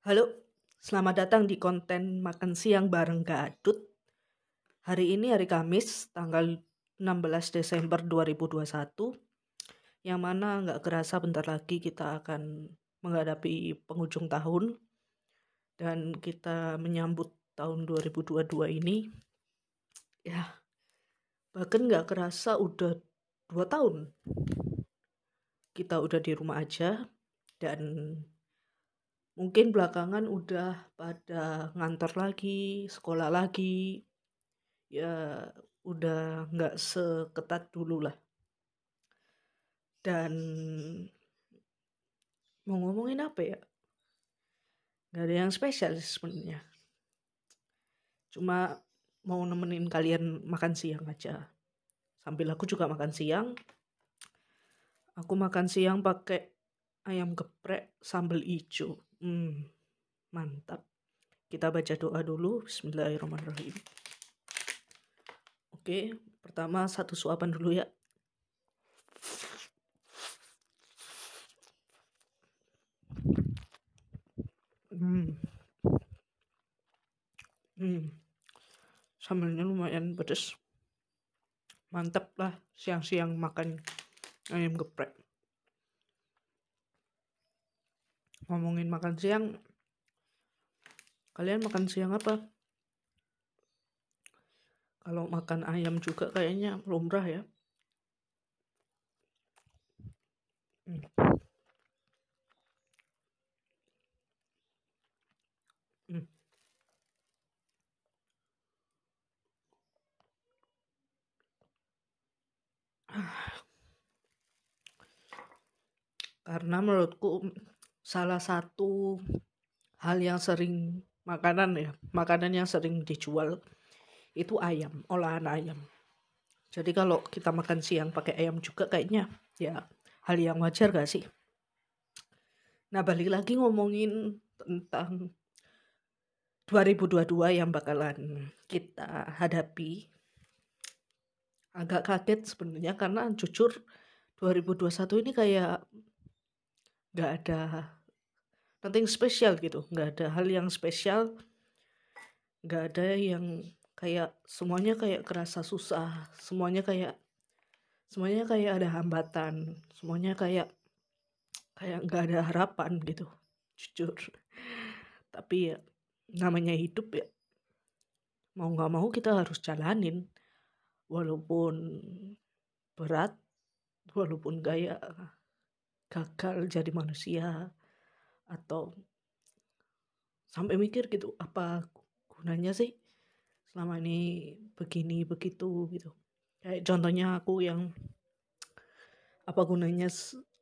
Halo, selamat datang di konten makan siang bareng Gadut. Hari ini hari Kamis, tanggal 16 Desember 2021, yang mana nggak kerasa bentar lagi kita akan menghadapi penghujung tahun dan kita menyambut tahun 2022 ini. Ya, bahkan nggak kerasa udah dua tahun kita udah di rumah aja dan mungkin belakangan udah pada ngantor lagi sekolah lagi ya udah nggak seketat dulu lah. Dan mau ngomongin apa ya? Nggak ada yang spesial sebenarnya. Cuma mau nemenin kalian makan siang aja. Sambil aku juga makan siang aku makan siang pakai ayam geprek sambal hijau Hmm, mantap. Kita baca doa dulu. Bismillahirrahmanirrahim. Oke, pertama satu suapan dulu ya. Hmm. Hmm. Sambalnya lumayan pedes. Mantap lah siang-siang makan ayam geprek. Ngomongin makan siang kalian makan siang apa kalau makan ayam juga kayaknya lumrah ya hmm. Hmm. karena menurutku salah satu hal yang sering makanan ya makanan yang sering dijual itu ayam olahan ayam. Jadi kalau kita makan siang pakai ayam juga kayaknya ya hal yang wajar gak sih? Nah balik lagi ngomongin tentang 2022 yang bakalan kita hadapi. Agak kaget sebenarnya karena jujur 2021 ini kayak gak ada nothing spesial gitu. Nggak ada hal yang spesial nggak ada yang kayak semuanya kayak kerasa susah. Semuanya kayak semuanya kayak ada hambatan. Semuanya kayak kayak nggak ada harapan gitu. Jujur. Tapi ya namanya hidup ya mau nggak mau kita harus jalanin. Walaupun berat walaupun gaya gagal jadi manusia atau sampai mikir gitu apa gunanya sih selama ini begini begitu? Gitu. Kayak contohnya aku yang apa gunanya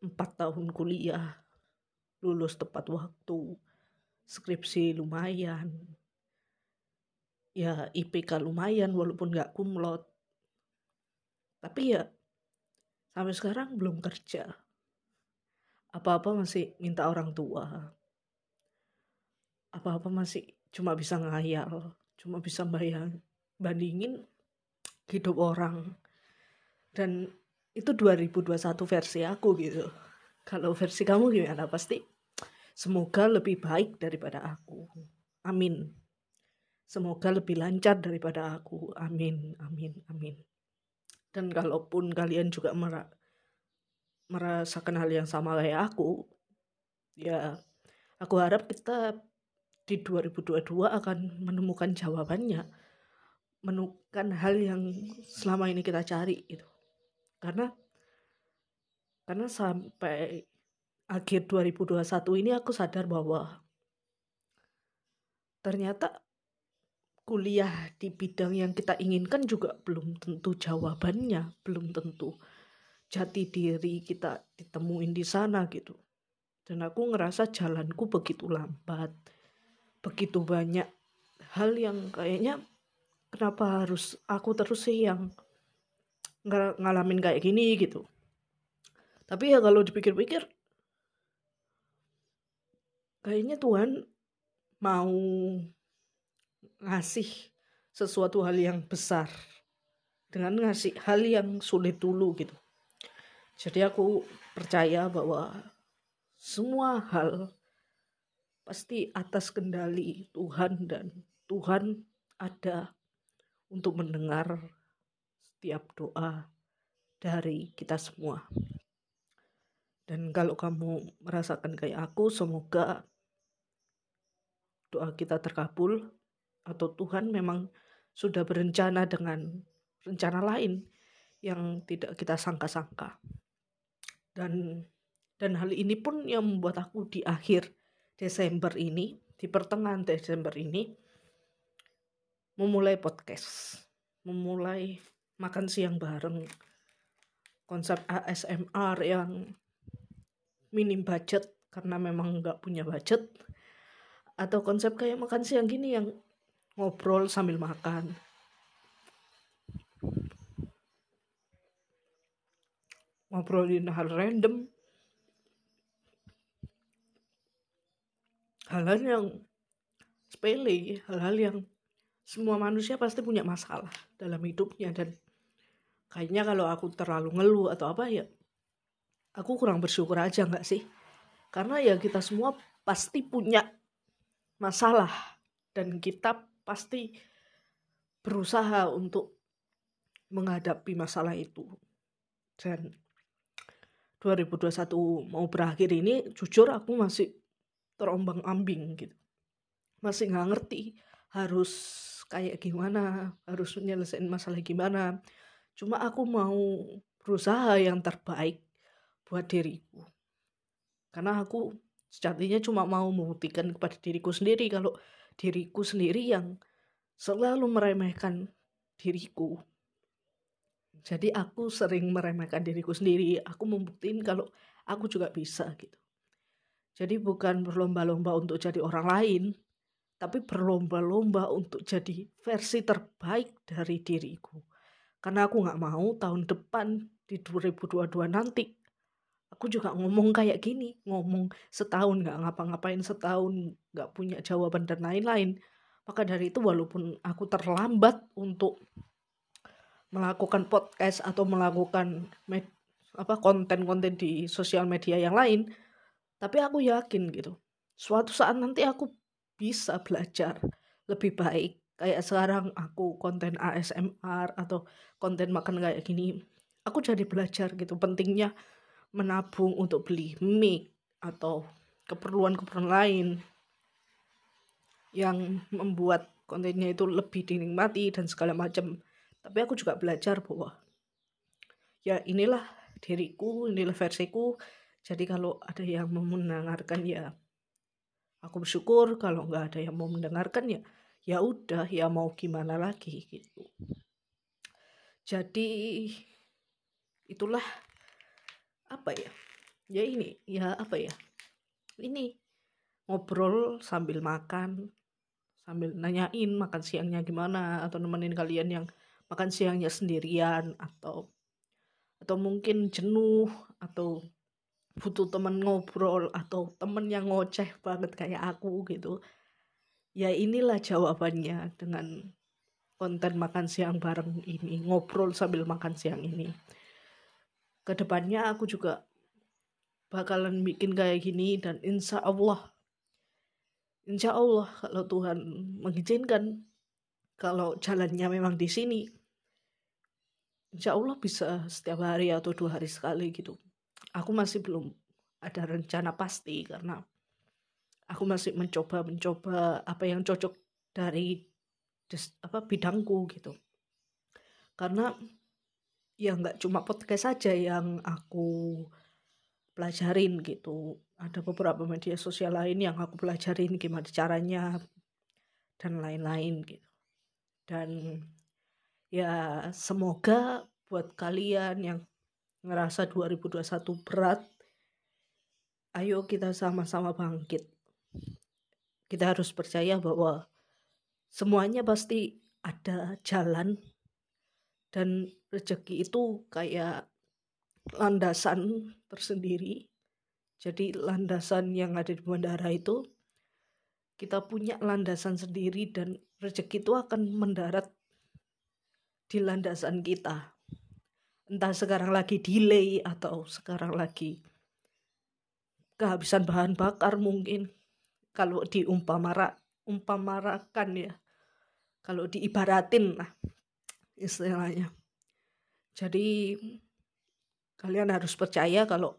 empat tahun kuliah lulus tepat waktu skripsi lumayan ya IPK lumayan walaupun nggak kumlot. Tapi ya sampai sekarang belum kerja apa-apa masih minta orang tua. Apa-apa masih cuma bisa ngayal cuma bisa bayang bandingin hidup orang. Dan itu 2021 versi aku gitu. Kalau versi kamu gimana? Pasti semoga lebih baik daripada aku. Amin. Semoga lebih lancar daripada aku. Amin amin amin. Dan kalaupun kalian juga merasakan hal yang sama kayak aku ya aku harap kita di 2022 akan menemukan jawabannya menemukan hal yang selama ini kita cari itu karena karena sampai akhir 2021 ini aku sadar bahwa ternyata kuliah di bidang yang kita inginkan juga belum tentu jawabannya belum tentu jati diri kita ditemuin di sana gitu. Dan aku ngerasa jalanku begitu lambat begitu banyak hal yang kayaknya kenapa harus aku terus sih yang ng ngalamin kayak gini gitu. Tapi ya kalau dipikir-pikir kayaknya Tuhan mau ngasih sesuatu hal yang besar dengan ngasih hal yang sulit dulu gitu jadi aku percaya bahwa semua hal pasti atas kendali Tuhan dan Tuhan ada untuk mendengar setiap doa dari kita semua. Dan kalau kamu merasakan kayak aku, semoga doa kita terkabul atau Tuhan memang sudah berencana dengan rencana lain yang tidak kita sangka-sangka. Dan dan hal ini pun yang membuat aku di akhir Desember ini, di pertengahan Desember ini, memulai podcast, memulai makan siang bareng, konsep ASMR yang minim budget karena memang nggak punya budget, atau konsep kayak makan siang gini yang ngobrol sambil makan. Ngobrolin hal random, hal-hal yang sepele, hal-hal yang semua manusia pasti punya masalah dalam hidupnya. Dan kayaknya kalau aku terlalu ngeluh atau apa ya aku kurang bersyukur aja nggak sih? Karena ya kita semua pasti punya masalah dan kita pasti berusaha untuk menghadapi masalah itu. Dan 2021 mau berakhir ini jujur aku masih terombang ambing gitu. Masih nggak ngerti harus kayak gimana harus menyelesaikan masalah gimana. Cuma aku mau berusaha yang terbaik buat diriku. Karena aku sejatinya cuma mau membuktikan kepada diriku sendiri kalau diriku sendiri yang selalu meremehkan diriku jadi aku sering meremehkan diriku sendiri aku membuktikan kalau aku juga bisa gitu jadi bukan berlomba-lomba untuk jadi orang lain, tapi berlomba-lomba untuk jadi versi terbaik dari diriku. Karena aku nggak mau tahun depan di 2022 nanti aku juga ngomong kayak gini, ngomong setahun nggak ngapa-ngapain setahun nggak punya jawaban dan lain-lain. Maka dari itu walaupun aku terlambat untuk melakukan podcast atau melakukan apa konten-konten di sosial media yang lain, tapi aku yakin gitu, suatu saat nanti aku bisa belajar lebih baik. Kayak sekarang aku konten ASMR atau konten makan kayak gini. Aku jadi belajar gitu pentingnya menabung untuk beli mic atau keperluan-keperluan lain yang membuat kontennya itu lebih dinikmati dan segala macam. Tapi aku juga belajar bahwa ya inilah diriku, inilah versiku. Jadi kalau ada yang mau mendengarkan ya aku bersyukur. Kalau nggak ada yang mau mendengarkan ya ya udah ya mau gimana lagi gitu. Jadi itulah apa ya? Ya ini ya apa ya? Ini ngobrol sambil makan sambil nanyain makan siangnya gimana atau nemenin kalian yang makan siangnya sendirian atau atau mungkin jenuh atau butuh temen ngobrol atau temen yang ngoceh banget kayak aku gitu. Ya inilah jawabannya dengan konten makan siang bareng ini ngobrol sambil makan siang ini. Ke depannya aku juga bakalan bikin kayak gini dan insya Allah insya Allah kalau Tuhan mengizinkan kalau jalannya memang di sini insya Allah bisa setiap hari atau dua hari sekali gitu. Aku masih belum ada rencana pasti karena aku masih mencoba mencoba apa yang cocok dari des, apa bidangku gitu. Karena ya nggak cuma podcast saja yang aku pelajarin gitu. Ada beberapa media sosial lain yang aku pelajarin gimana caranya dan lain-lain gitu. Dan ya semoga buat kalian yang ngerasa 2021 berat, ayo kita sama-sama bangkit. Kita harus percaya bahwa semuanya pasti ada jalan dan rezeki itu kayak landasan tersendiri. Jadi landasan yang ada di bandara itu kita punya landasan sendiri dan rezeki itu akan mendarat di landasan kita. Entah sekarang lagi delay atau sekarang lagi kehabisan bahan bakar mungkin. Kalau diumpamara umpamarakan ya. Kalau diibaratin lah istilahnya. Jadi kalian harus percaya kalau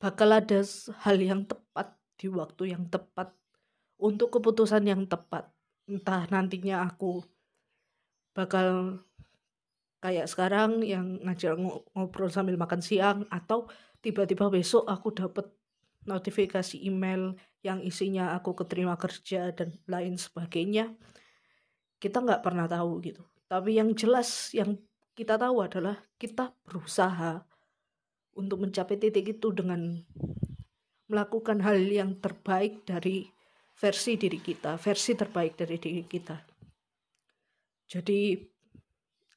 bakal ada hal yang tepat di waktu yang tepat untuk keputusan yang tepat. Entah nantinya aku bakal kayak sekarang yang ngajak ngobrol sambil makan siang atau tiba-tiba besok aku dapat notifikasi email yang isinya aku keterima kerja dan lain sebagainya kita nggak pernah tahu gitu tapi yang jelas yang kita tahu adalah kita berusaha untuk mencapai titik itu dengan melakukan hal yang terbaik dari versi diri kita, versi terbaik dari diri kita. Jadi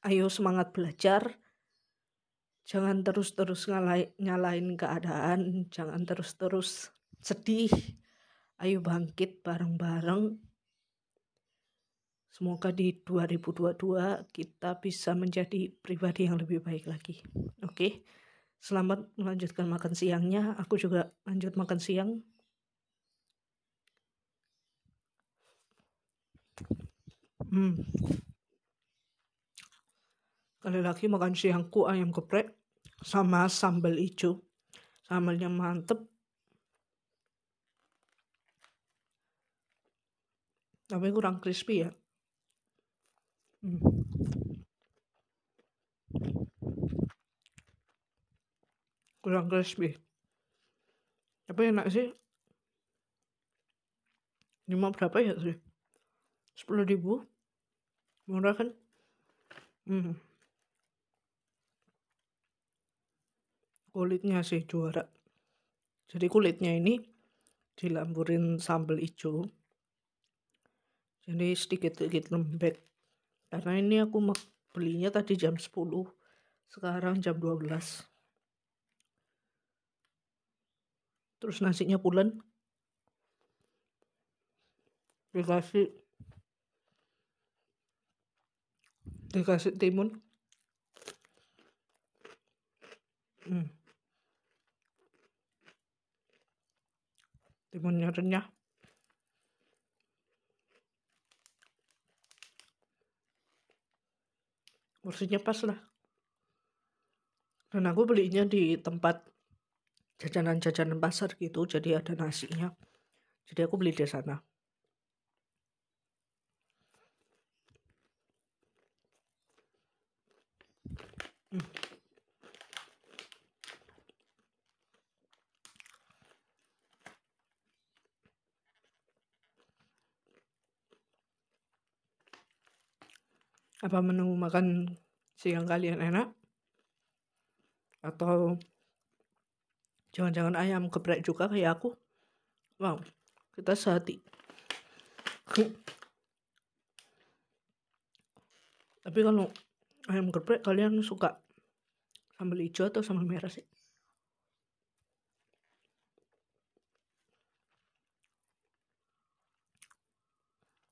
ayo semangat belajar, jangan terus-terus nyalain keadaan, jangan terus-terus sedih. Ayo bangkit bareng-bareng. Semoga di 2022 kita bisa menjadi pribadi yang lebih baik lagi. Oke. Selamat melanjutkan makan siangnya. Aku juga lanjut makan siang. Hmm. Kali lagi makan siangku ayam geprek sama sambal hijau. Sambalnya mantep. Tapi kurang crispy ya. Hmm. Kurang crispy. Tapi enak sih. Mau berapa ya sih? Sepuluh ribu. Murah kan? Hmm. Kulitnya sih juara. Jadi kulitnya ini dilamburin sambal hijau. Jadi sedikit-sedikit lembek. Karena ini aku belinya tadi jam 10 sekarang jam 12 terus nasinya pulen. Dikasih dikasih timun. Hmm. Timunnya renyah. Porsinya pas lah. Dan aku belinya di tempat jajanan-jajanan pasar gitu jadi ada nasinya. Jadi aku beli di sana. Hmm. Apa menu makan siang kalian enak? Atau jangan-jangan ayam geprek juga kayak aku? Wow kita sehati. Tapi kalau ayam geprek kalian suka sambal hijau atau sambal merah sih?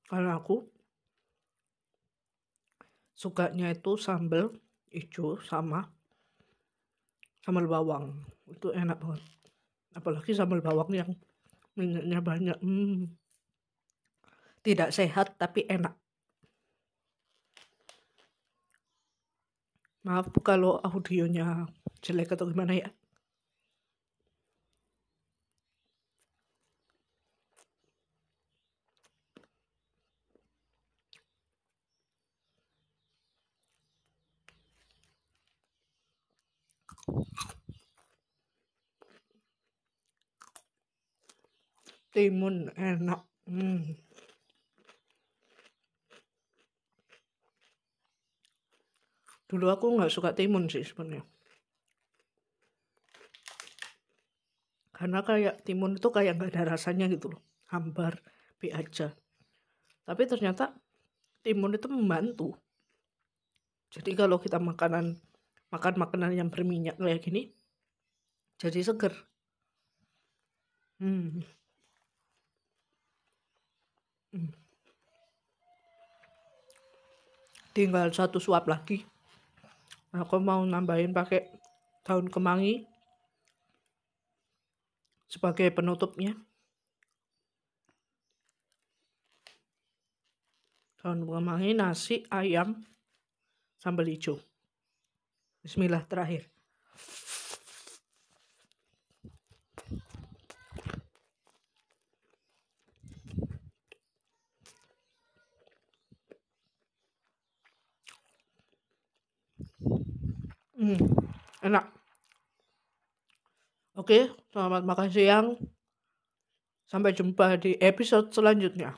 Kalau aku sukanya itu sambal hijau sama sambal bawang. Itu enak banget. Apalagi sambal bawang yang minyaknya banyak. Hmm. tidak sehat tapi enak. Maaf kalau audionya jelek atau gimana ya timun enak hmm. dulu aku nggak suka timun sih sebenarnya. Karena kayak timun itu kayak nggak ada rasanya gitu loh hambar be aja. Tapi ternyata timun itu membantu. Jadi kalau kita makanan makan makanan yang berminyak kayak gini jadi seger hmm. Hmm. tinggal satu suap lagi aku mau nambahin pakai daun kemangi sebagai penutupnya daun kemangi nasi ayam sambal hijau Bismillah terakhir Hmm, enak. Oke, selamat makan siang. Sampai jumpa di episode selanjutnya.